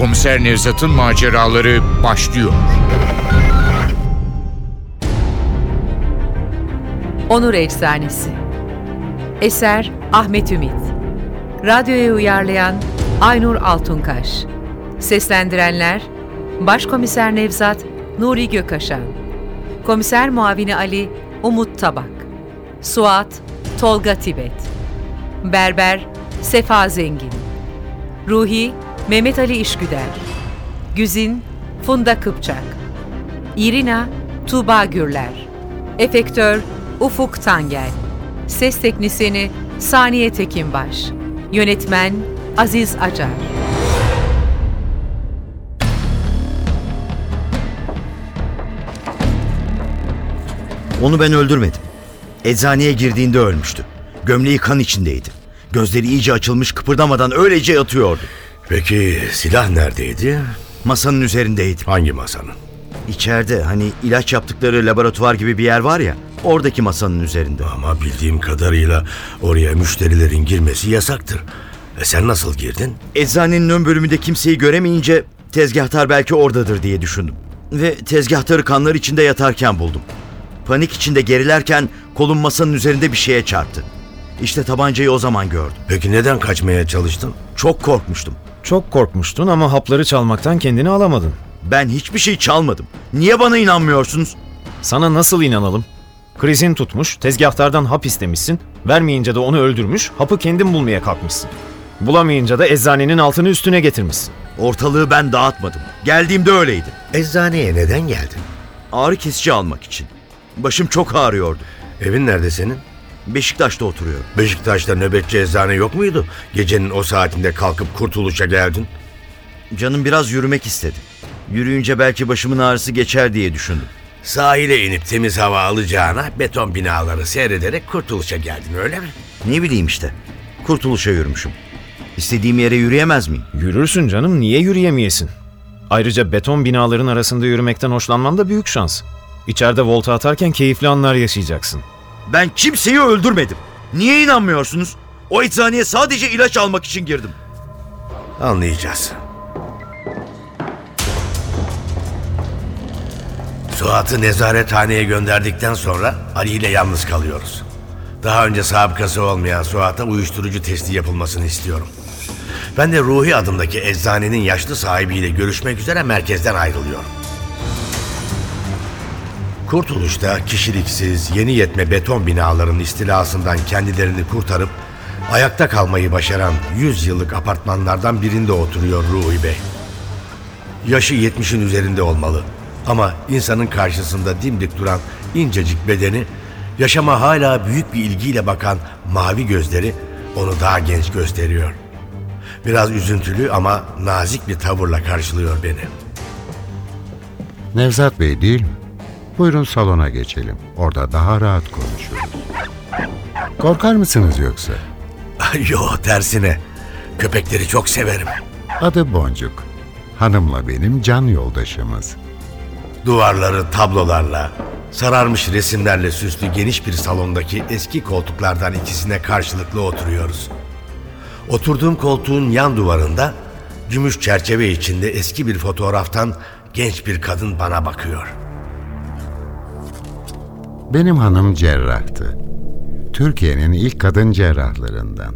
Komiser Nevzat'ın maceraları başlıyor. Onur Eczanesi. Eser Ahmet Ümit. Radyoya uyarlayan Aynur Altunkaş. Seslendirenler Başkomiser Nevzat Nuri Gökaşan Komiser Muavini Ali Umut Tabak Suat Tolga Tibet. Berber Sefa Zengin. Ruhi Mehmet Ali İşgüder. Güzin Funda Kıpçak. İrina Tuğba Gürler. Efektör Ufuk Tangel. Ses Teknisini Saniye Tekinbaş. Yönetmen Aziz Acar. Onu ben öldürmedim. Eczaneye girdiğinde ölmüştü. Gömleği kan içindeydi. Gözleri iyice açılmış kıpırdamadan öylece yatıyordu. Peki silah neredeydi? Masanın üzerindeydi. Hangi masanın? İçeride hani ilaç yaptıkları laboratuvar gibi bir yer var ya oradaki masanın üzerinde. Ama bildiğim kadarıyla oraya müşterilerin girmesi yasaktır. E sen nasıl girdin? Eczanenin ön bölümünde kimseyi göremeyince tezgahtar belki oradadır diye düşündüm. Ve tezgahtarı kanlar içinde yatarken buldum. Panik içinde gerilerken kolum masanın üzerinde bir şeye çarptı. İşte tabancayı o zaman gördüm. Peki neden kaçmaya çalıştın? Çok korkmuştum. Çok korkmuştun ama hapları çalmaktan kendini alamadın. Ben hiçbir şey çalmadım. Niye bana inanmıyorsunuz? Sana nasıl inanalım? Krizin tutmuş, tezgahtardan hap istemişsin, vermeyince de onu öldürmüş, hapı kendin bulmaya kalkmışsın. Bulamayınca da eczanenin altını üstüne getirmişsin. Ortalığı ben dağıtmadım. Geldiğimde öyleydi. Eczaneye neden geldin? Ağrı kesici almak için. Başım çok ağrıyordu. Evin nerede senin? Beşiktaş'ta oturuyorum. Beşiktaş'ta nöbetçi eczane yok muydu? Gecenin o saatinde kalkıp kurtuluşa geldin. Canım biraz yürümek istedi. Yürüyünce belki başımın ağrısı geçer diye düşündüm. Sahile inip temiz hava alacağına beton binaları seyrederek kurtuluşa geldin öyle mi? Ne bileyim işte. Kurtuluşa yürümüşüm. İstediğim yere yürüyemez miyim? Yürürsün canım, niye yürüyemeyesin? Ayrıca beton binaların arasında yürümekten hoşlanman da büyük şans. İçeride volta atarken keyifli anlar yaşayacaksın. Ben kimseyi öldürmedim. Niye inanmıyorsunuz? O eczaneye sadece ilaç almak için girdim. Anlayacağız. Suat'ı nezarethaneye gönderdikten sonra Ali ile yalnız kalıyoruz. Daha önce sabıkası olmayan Suat'a uyuşturucu testi yapılmasını istiyorum. Ben de Ruhi adındaki eczanenin yaşlı sahibiyle görüşmek üzere merkezden ayrılıyorum. Kurtuluş'ta kişiliksiz, yeni yetme beton binaların istilasından kendilerini kurtarıp ayakta kalmayı başaran 100 yıllık apartmanlardan birinde oturuyor Ruhi Bey. Yaşı 70'in üzerinde olmalı. Ama insanın karşısında dimdik duran incecik bedeni, yaşama hala büyük bir ilgiyle bakan mavi gözleri onu daha genç gösteriyor. Biraz üzüntülü ama nazik bir tavırla karşılıyor beni. Nevzat Bey değil mi? Buyurun salona geçelim. Orada daha rahat konuşuruz. Korkar mısınız yoksa? Yo tersine. Köpekleri çok severim. Adı Boncuk. Hanımla benim can yoldaşımız. Duvarları tablolarla, sararmış resimlerle süslü geniş bir salondaki eski koltuklardan ikisine karşılıklı oturuyoruz. Oturduğum koltuğun yan duvarında gümüş çerçeve içinde eski bir fotoğraftan genç bir kadın bana bakıyor. Benim hanım cerrahtı. Türkiye'nin ilk kadın cerrahlarından.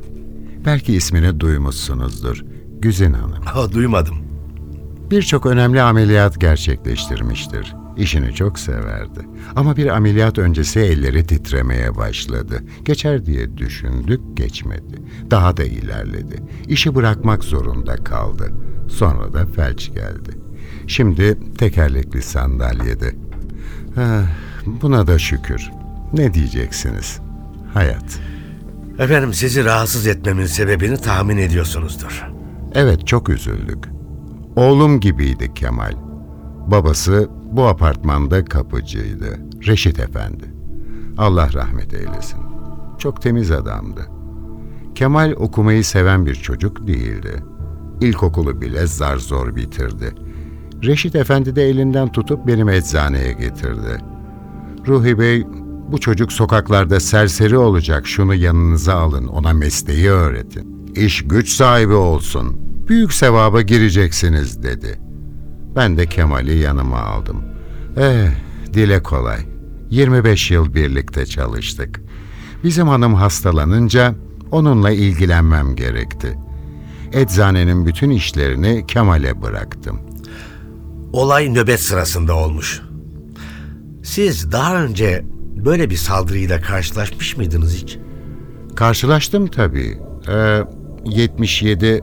Belki ismini duymuşsunuzdur. Güzin Hanım. Ha, duymadım. Birçok önemli ameliyat gerçekleştirmiştir. İşini çok severdi. Ama bir ameliyat öncesi elleri titremeye başladı. Geçer diye düşündük, geçmedi. Daha da ilerledi. İşi bırakmak zorunda kaldı. Sonra da felç geldi. Şimdi tekerlekli sandalyede. Ah, buna da şükür. Ne diyeceksiniz? Hayat. Efendim sizi rahatsız etmemin sebebini tahmin ediyorsunuzdur. Evet çok üzüldük. Oğlum gibiydi Kemal. Babası bu apartmanda kapıcıydı. Reşit Efendi. Allah rahmet eylesin. Çok temiz adamdı. Kemal okumayı seven bir çocuk değildi. İlkokulu bile zar zor bitirdi. Reşit Efendi de elinden tutup benim eczaneye getirdi. Ruhi Bey Bu çocuk sokaklarda serseri olacak. Şunu yanınıza alın. Ona mesleği öğretin. İş güç sahibi olsun. Büyük sevaba gireceksiniz dedi. Ben de Kemal'i yanıma aldım. Eh, dile kolay. 25 yıl birlikte çalıştık. Bizim hanım hastalanınca onunla ilgilenmem gerekti. Eczanenin bütün işlerini Kemal'e bıraktım. Olay nöbet sırasında olmuş. Siz daha önce böyle bir saldırıyla karşılaşmış mıydınız hiç? Karşılaştım tabii. Ee, 77, e,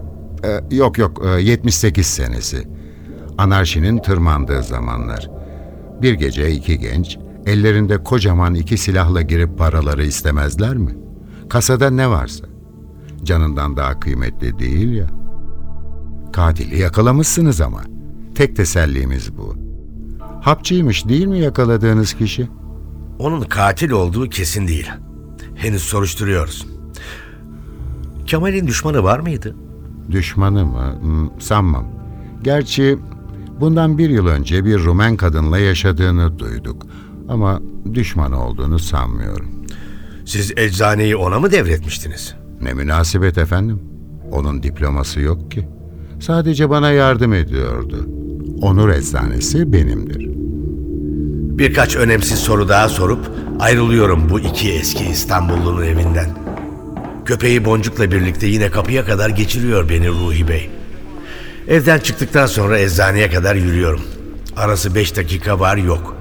yok yok e, 78 senesi. Anarşinin tırmandığı zamanlar. Bir gece iki genç ellerinde kocaman iki silahla girip paraları istemezler mi? Kasada ne varsa. Canından daha kıymetli değil ya. Katili yakalamışsınız ama. Tek tesellimiz bu. Hapçıymış değil mi yakaladığınız kişi? Onun katil olduğu kesin değil. Henüz soruşturuyoruz. Kemal'in düşmanı var mıydı? Düşmanı mı? Hmm, sanmam. Gerçi bundan bir yıl önce bir Rumen kadınla yaşadığını duyduk. Ama düşman olduğunu sanmıyorum. Siz eczaneyi ona mı devretmiştiniz? Ne münasebet efendim. Onun diploması yok ki. Sadece bana yardım ediyordu. Onur eczanesi benimdir. Birkaç önemsiz soru daha sorup ayrılıyorum bu iki eski İstanbullunun evinden. Köpeği Boncuk'la birlikte yine kapıya kadar geçiriyor beni Ruhi Bey. Evden çıktıktan sonra eczaneye kadar yürüyorum. Arası beş dakika var yok.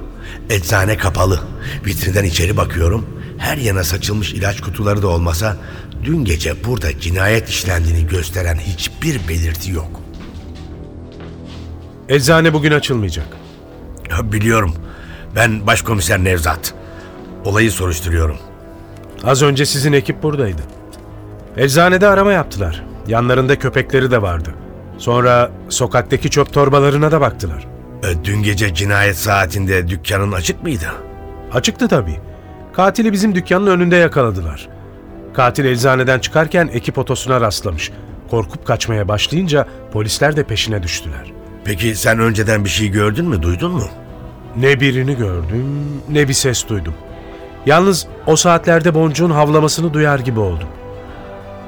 Eczane kapalı. Vitrinden içeri bakıyorum. Her yana saçılmış ilaç kutuları da olmasa dün gece burada cinayet işlendiğini gösteren hiçbir belirti yok. Eczane bugün açılmayacak. Ya Biliyorum. Ben başkomiser Nevzat. Olayı soruşturuyorum. Az önce sizin ekip buradaydı. Eczanede arama yaptılar. Yanlarında köpekleri de vardı. Sonra sokaktaki çöp torbalarına da baktılar. E, Dün gece cinayet saatinde dükkanın açık mıydı? Açıktı tabii. Katili bizim dükkanın önünde yakaladılar. Katil eczaneden çıkarken ekip otosuna rastlamış. Korkup kaçmaya başlayınca polisler de peşine düştüler. Peki sen önceden bir şey gördün mü, duydun mu? Ne birini gördüm, ne bir ses duydum. Yalnız o saatlerde boncuğun havlamasını duyar gibi oldum.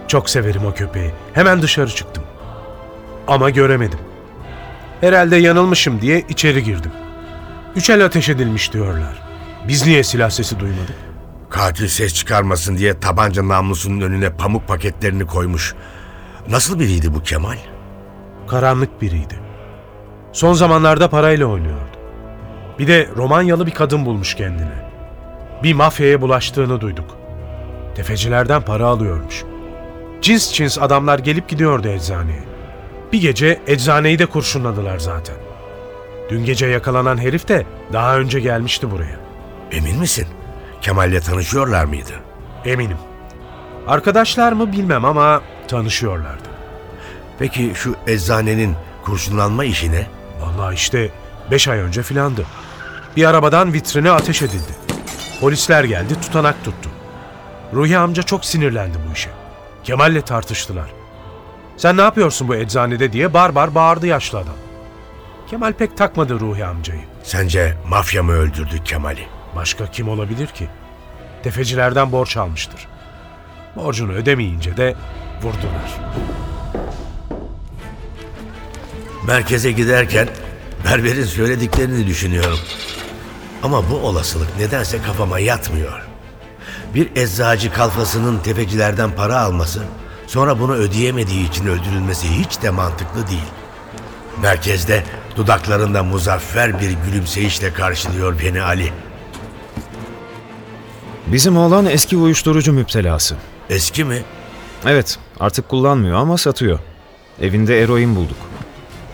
Çok severim o köpeği. Hemen dışarı çıktım. Ama göremedim. Herhalde yanılmışım diye içeri girdim. Üç el ateş edilmiş diyorlar. Biz niye silah sesi duymadık? Katil ses çıkarmasın diye tabanca namlusunun önüne pamuk paketlerini koymuş. Nasıl biriydi bu Kemal? Karanlık biriydi. Son zamanlarda parayla oynuyordu. Bir de Romanyalı bir kadın bulmuş kendine. Bir mafyaya bulaştığını duyduk. Tefecilerden para alıyormuş. Cins cins adamlar gelip gidiyordu eczaneye. Bir gece eczaneyi de kurşunladılar zaten. Dün gece yakalanan herif de daha önce gelmişti buraya. Emin misin? Kemal'le tanışıyorlar mıydı? Eminim. Arkadaşlar mı bilmem ama tanışıyorlardı. Peki şu eczanenin kurşunlanma işi ne? Vallahi işte beş ay önce filandı. Bir arabadan vitrine ateş edildi. Polisler geldi tutanak tuttu. Ruhi amca çok sinirlendi bu işe. Kemal'le tartıştılar. Sen ne yapıyorsun bu eczanede diye bar bar bağırdı yaşlı adam. Kemal pek takmadı Ruhi amcayı. Sence mafya mı öldürdü Kemal'i? Başka kim olabilir ki? Tefecilerden borç almıştır. Borcunu ödemeyince de vurdular. Merkeze giderken berberin söylediklerini düşünüyorum. Ama bu olasılık nedense kafama yatmıyor. Bir eczacı kalfasının tefecilerden para alması, sonra bunu ödeyemediği için öldürülmesi hiç de mantıklı değil. Merkezde dudaklarında muzaffer bir gülümseyişle karşılıyor beni Ali. Bizim oğlan eski uyuşturucu müptelası. Eski mi? Evet, artık kullanmıyor ama satıyor. Evinde eroin bulduk.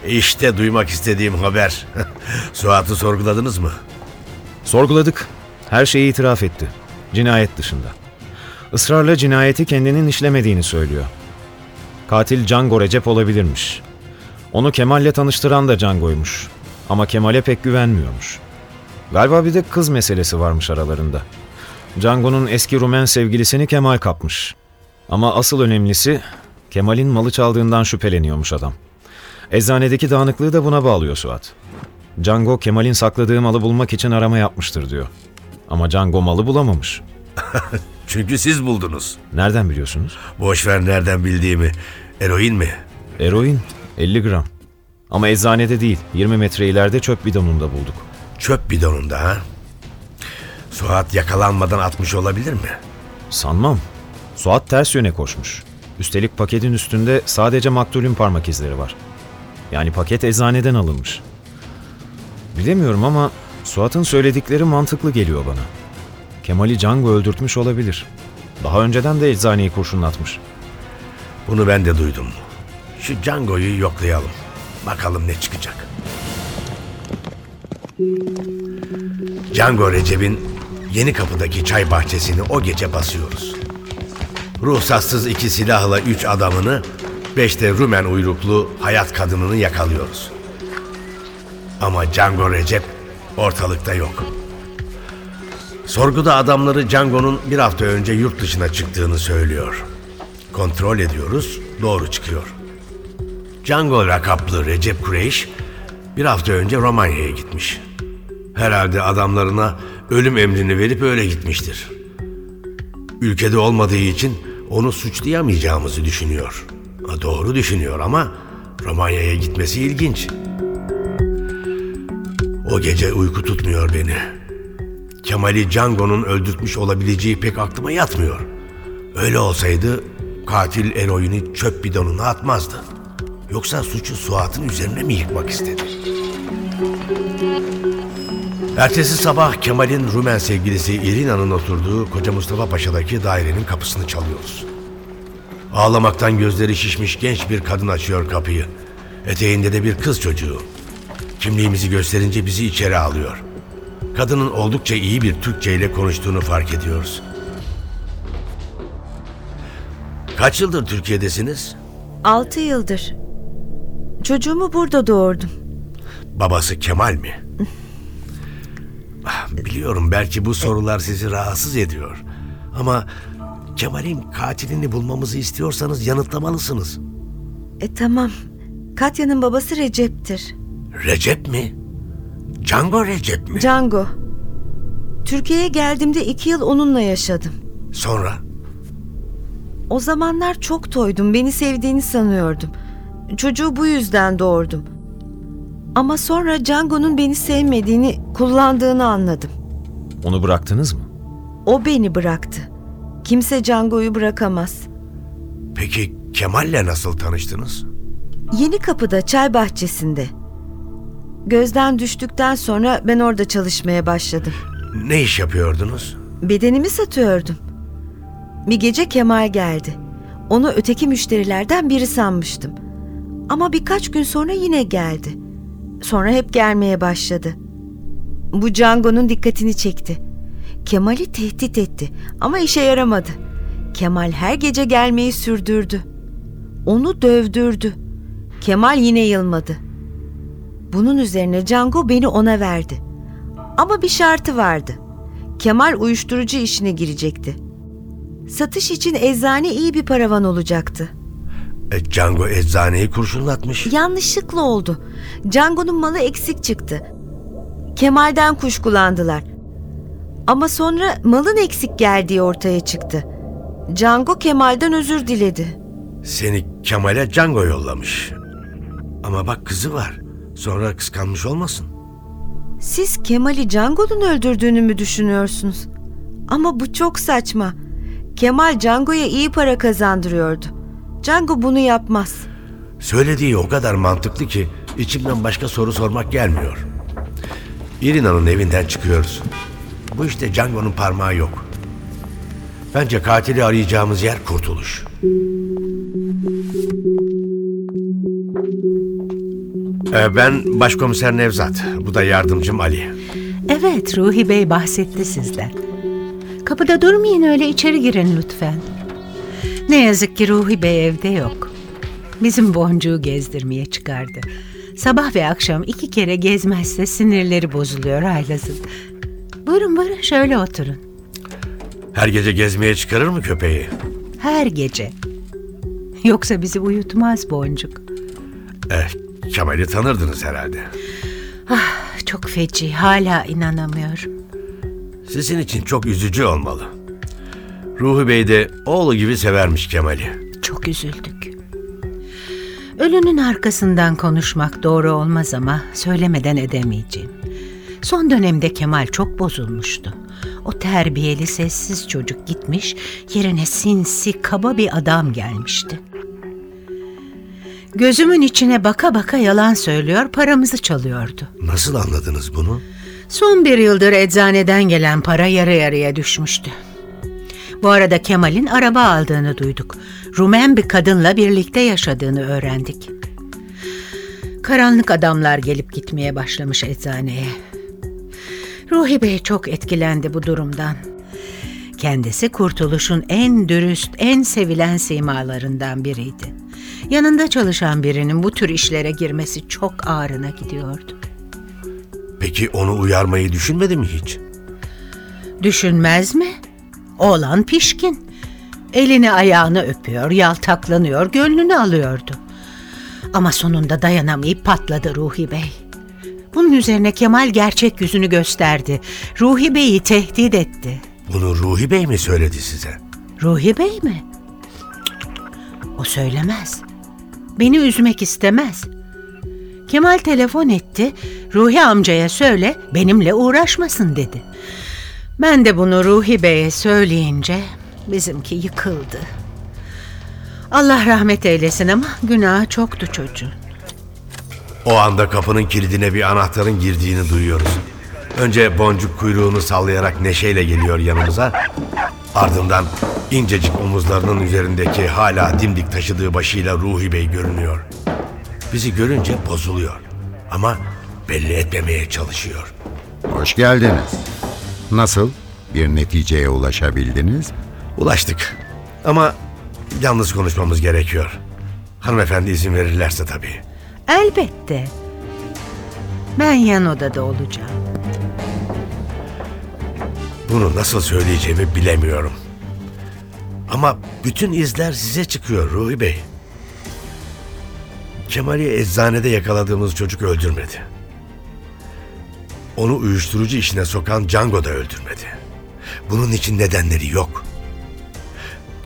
İşte duymak istediğim haber. Suat'ı sorguladınız mı? Sorguladık. Her şeyi itiraf etti. Cinayet dışında. Israrla cinayeti kendinin işlemediğini söylüyor. Katil Django Recep olabilirmiş. Onu Kemal'le tanıştıran da Django'ymuş. Ama Kemal'e pek güvenmiyormuş. Galiba bir de kız meselesi varmış aralarında. Django'nun eski Rumen sevgilisini Kemal kapmış. Ama asıl önemlisi Kemal'in malı çaldığından şüpheleniyormuş adam. Eczanedeki dağınıklığı da buna bağlıyor Suat. Django Kemal'in sakladığı malı bulmak için arama yapmıştır diyor. Ama Django malı bulamamış. Çünkü siz buldunuz. Nereden biliyorsunuz? Boş ver nereden bildiğimi. Eroin mi? Eroin 50 gram. Ama eczanede değil 20 metre ileride çöp bidonunda bulduk. Çöp bidonunda ha? Suat yakalanmadan atmış olabilir mi? Sanmam. Suat ters yöne koşmuş. Üstelik paketin üstünde sadece maktulün parmak izleri var. Yani paket eczaneden alınmış. Bilemiyorum ama Suat'ın söyledikleri mantıklı geliyor bana. Kemal'i Django öldürtmüş olabilir. Daha önceden de eczaneyi kurşunlatmış. Bunu ben de duydum. Şu Django'yu yoklayalım. Bakalım ne çıkacak. Django Recep'in yeni kapıdaki çay bahçesini o gece basıyoruz. Ruhsatsız iki silahla üç adamını, beş de Rumen uyruklu hayat kadınını yakalıyoruz. Ama Django Recep ortalıkta yok. Sorguda adamları Django'nun bir hafta önce yurt dışına çıktığını söylüyor. Kontrol ediyoruz, doğru çıkıyor. Django lakaplı Recep Kureyş bir hafta önce Romanya'ya gitmiş. Herhalde adamlarına ölüm emrini verip öyle gitmiştir. Ülkede olmadığı için onu suçlayamayacağımızı düşünüyor. Doğru düşünüyor ama Romanya'ya gitmesi ilginç. O gece uyku tutmuyor beni. Kemal'i Django'nun öldürtmüş olabileceği pek aklıma yatmıyor. Öyle olsaydı katil eroini çöp bidonuna atmazdı. Yoksa suçu Suat'ın üzerine mi yıkmak istedi? Ertesi sabah Kemal'in Rumen sevgilisi Irina'nın oturduğu Koca Mustafa Paşa'daki dairenin kapısını çalıyoruz. Ağlamaktan gözleri şişmiş genç bir kadın açıyor kapıyı. Eteğinde de bir kız çocuğu. Kimliğimizi gösterince bizi içeri alıyor. Kadının oldukça iyi bir Türkçe ile konuştuğunu fark ediyoruz. Kaç yıldır Türkiye'desiniz? Altı yıldır. Çocuğumu burada doğurdum. Babası Kemal mi? Ah, Biliyorum belki bu sorular sizi rahatsız ediyor. Ama Kemal'in katilini bulmamızı istiyorsanız yanıtlamalısınız. E tamam. Katya'nın babası Recep'tir. Recep mi? Django Recep mi? Django. Türkiye'ye geldiğimde iki yıl onunla yaşadım. Sonra? O zamanlar çok toydum. Beni sevdiğini sanıyordum. Çocuğu bu yüzden doğurdum. Ama sonra Django'nun beni sevmediğini, kullandığını anladım. Onu bıraktınız mı? O beni bıraktı. Kimse Django'yu bırakamaz. Peki Kemal'le nasıl tanıştınız? Yeni kapıda çay bahçesinde. Gözden düştükten sonra ben orada çalışmaya başladım. Ne iş yapıyordunuz? Bedenimi satıyordum. Bir gece Kemal geldi. Onu öteki müşterilerden biri sanmıştım. Ama birkaç gün sonra yine geldi. Sonra hep gelmeye başladı. Bu Django'nun dikkatini çekti. Kemal'i tehdit etti ama işe yaramadı. Kemal her gece gelmeyi sürdürdü. Onu dövdürdü. Kemal yine yılmadı. Bunun üzerine Django beni ona verdi. Ama bir şartı vardı. Kemal uyuşturucu işine girecekti. Satış için eczane iyi bir paravan olacaktı. E, Django eczaneyi kurşunlatmış. Yanlışlıkla oldu. Django'nun malı eksik çıktı. Kemal'den kuşkulandılar. Ama sonra malın eksik geldiği ortaya çıktı. Django Kemal'den özür diledi. Seni Kemal'e Django yollamış. Ama bak kızı var. Sonra kıskanmış olmasın. Siz Kemal'i Django'nun öldürdüğünü mü düşünüyorsunuz? Ama bu çok saçma. Kemal Django'ya iyi para kazandırıyordu. Django bunu yapmaz. Söylediği o kadar mantıklı ki içimden başka soru sormak gelmiyor. Irina'nın evinden çıkıyoruz. Bu işte Django'nun parmağı yok. Bence katili arayacağımız yer kurtuluş. Ee, ben başkomiser Nevzat. Bu da yardımcım Ali. Evet, Ruhi Bey bahsetti sizden. Kapıda durmayın öyle içeri girin lütfen. Ne yazık ki Ruhi Bey evde yok. Bizim boncuğu gezdirmeye çıkardı. Sabah ve akşam iki kere gezmezse sinirleri bozuluyor Haylaz'ın. Buyurun buyurun şöyle oturun. Her gece gezmeye çıkarır mı köpeği? Her gece. Yoksa bizi uyutmaz boncuk. Eh, Kemal'i tanırdınız herhalde. Çok feci hala inanamıyorum. Sizin için çok üzücü olmalı. Ruhi Bey de oğlu gibi severmiş Kemal'i. Çok üzüldük. Ölünün arkasından konuşmak doğru olmaz ama söylemeden edemeyeceğim. Son dönemde Kemal çok bozulmuştu. O terbiyeli sessiz çocuk gitmiş, yerine sinsi kaba bir adam gelmişti. Gözümün içine baka baka yalan söylüyor, paramızı çalıyordu. Nasıl anladınız bunu? Son bir yıldır eczaneden gelen para yarı yarıya düşmüştü. Bu arada Kemal'in araba aldığını duyduk. Rumen bir kadınla birlikte yaşadığını öğrendik. Karanlık adamlar gelip gitmeye başlamış eczaneye. Ruhi Bey çok etkilendi bu durumdan. Kendisi kurtuluşun en dürüst, en sevilen simalarından biriydi. Yanında çalışan birinin bu tür işlere girmesi çok ağrına gidiyordu. Peki onu uyarmayı düşünmedi mi hiç? Düşünmez mi? Oğlan pişkin. Elini ayağını öpüyor, yaltaklanıyor, gönlünü alıyordu. Ama sonunda dayanamayıp patladı Ruhi Bey. Bunun üzerine Kemal gerçek yüzünü gösterdi. Ruhi Bey'i tehdit etti. Bunu Ruhi Bey mi söyledi size? Ruhi Bey mi? O söylemez. Beni üzmek istemez. Kemal telefon etti. Ruhi amcaya söyle benimle uğraşmasın dedi. Ben de bunu Ruhi Bey'e söyleyince bizimki yıkıldı. Allah rahmet eylesin ama günahı çoktu çocuğun. O anda kapının kilidine bir anahtarın girdiğini duyuyoruz. Önce boncuk kuyruğunu sallayarak neşeyle geliyor yanımıza. Ardından incecik omuzlarının üzerindeki hala dimdik taşıdığı başıyla Ruhi Bey görünüyor. Bizi görünce bozuluyor. Ama belli etmemeye çalışıyor. Hoş geldiniz. Nasıl? Bir neticeye ulaşabildiniz? Ulaştık. Ama yalnız konuşmamız gerekiyor. Hanımefendi izin verirlerse tabii. Elbette. Ben yan odada olacağım. Bunu nasıl söyleyeceğimi bilemiyorum. Ama bütün izler size çıkıyor Ruhi Bey. Kemal'i eczanede yakaladığımız çocuk öldürmedi. Onu uyuşturucu işine sokan Django da öldürmedi. Bunun için nedenleri yok.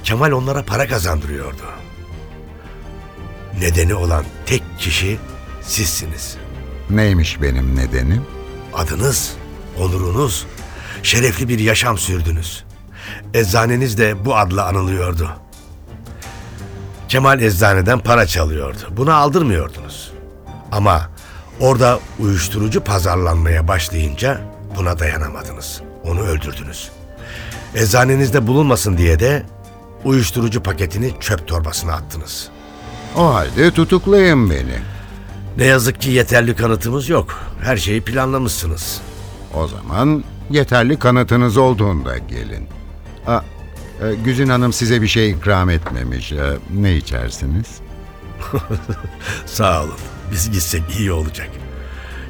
Kemal onlara para kazandırıyordu. Nedeni olan tek kişi sizsiniz. Neymiş benim nedenim? Adınız, onurunuz, şerefli bir yaşam sürdünüz. Eczaneniz de bu adla anılıyordu. Kemal eczaneden para çalıyordu. Bunu aldırmıyordunuz. Ama orada uyuşturucu pazarlanmaya başlayınca buna dayanamadınız. Onu öldürdünüz. Eczanenizde bulunmasın diye de uyuşturucu paketini çöp torbasına attınız. O halde tutuklayın beni. Ne yazık ki yeterli kanıtımız yok. Her şeyi planlamışsınız. O zaman yeterli kanıtınız olduğunda gelin. Aa, e, Güzin Hanım size bir şey ikram etmemiş. E, ne içersiniz? Sağ olun. Biz gitsek iyi olacak.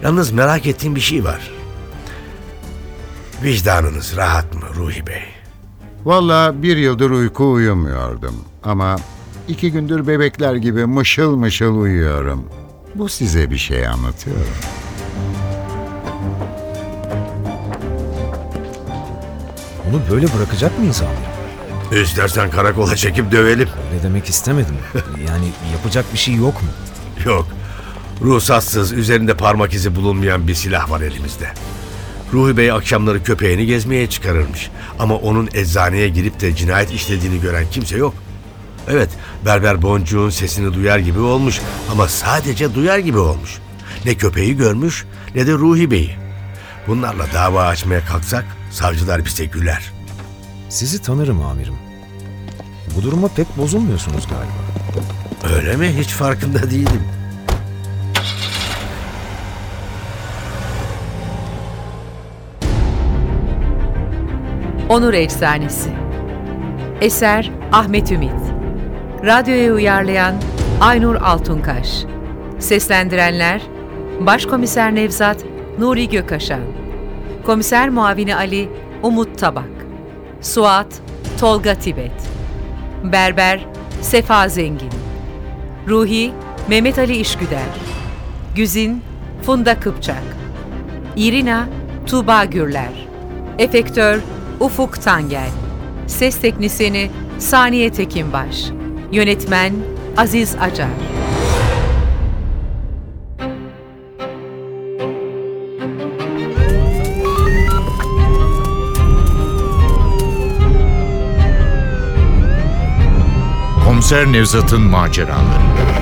Yalnız merak ettiğim bir şey var. Vicdanınız rahat mı Ruhi Bey? Valla bir yıldır uyku uyumuyordum. Ama iki gündür bebekler gibi mışıl mışıl uyuyorum. Bu size bir şey anlatıyor. mu? Onu böyle bırakacak mıyız amirim? İstersen karakola çekip dövelim. Öyle demek istemedim. Yani yapacak bir şey yok mu? Yok. Ruhsatsız, üzerinde parmak izi bulunmayan bir silah var elimizde. Ruhi Bey akşamları köpeğini gezmeye çıkarırmış. Ama onun eczaneye girip de cinayet işlediğini gören kimse yok. Evet, berber boncuğun sesini duyar gibi olmuş ama sadece duyar gibi olmuş. Ne köpeği görmüş ne de Ruhi Bey'i. Bunlarla dava açmaya kalksak savcılar bize güler. Sizi tanırım amirim. Bu duruma pek bozulmuyorsunuz galiba. Öyle mi? Hiç farkında değilim. Onur Efsanesi Eser Ahmet Ümit Radyoya uyarlayan Aynur Altunkaş Seslendirenler Başkomiser Nevzat Nuri Gökaşan Komiser Muavini Ali Umut Tabak. Suat Tolga Tibet. Berber Sefa Zengin. Ruhi Mehmet Ali İşgüder. Güzin Funda Kıpçak. İrina Tuğba Gürler. Efektör Ufuk Tangel. Ses teknisini Saniye Tekinbaş. Yönetmen Aziz Acar Komiser Nevzat'ın maceraları.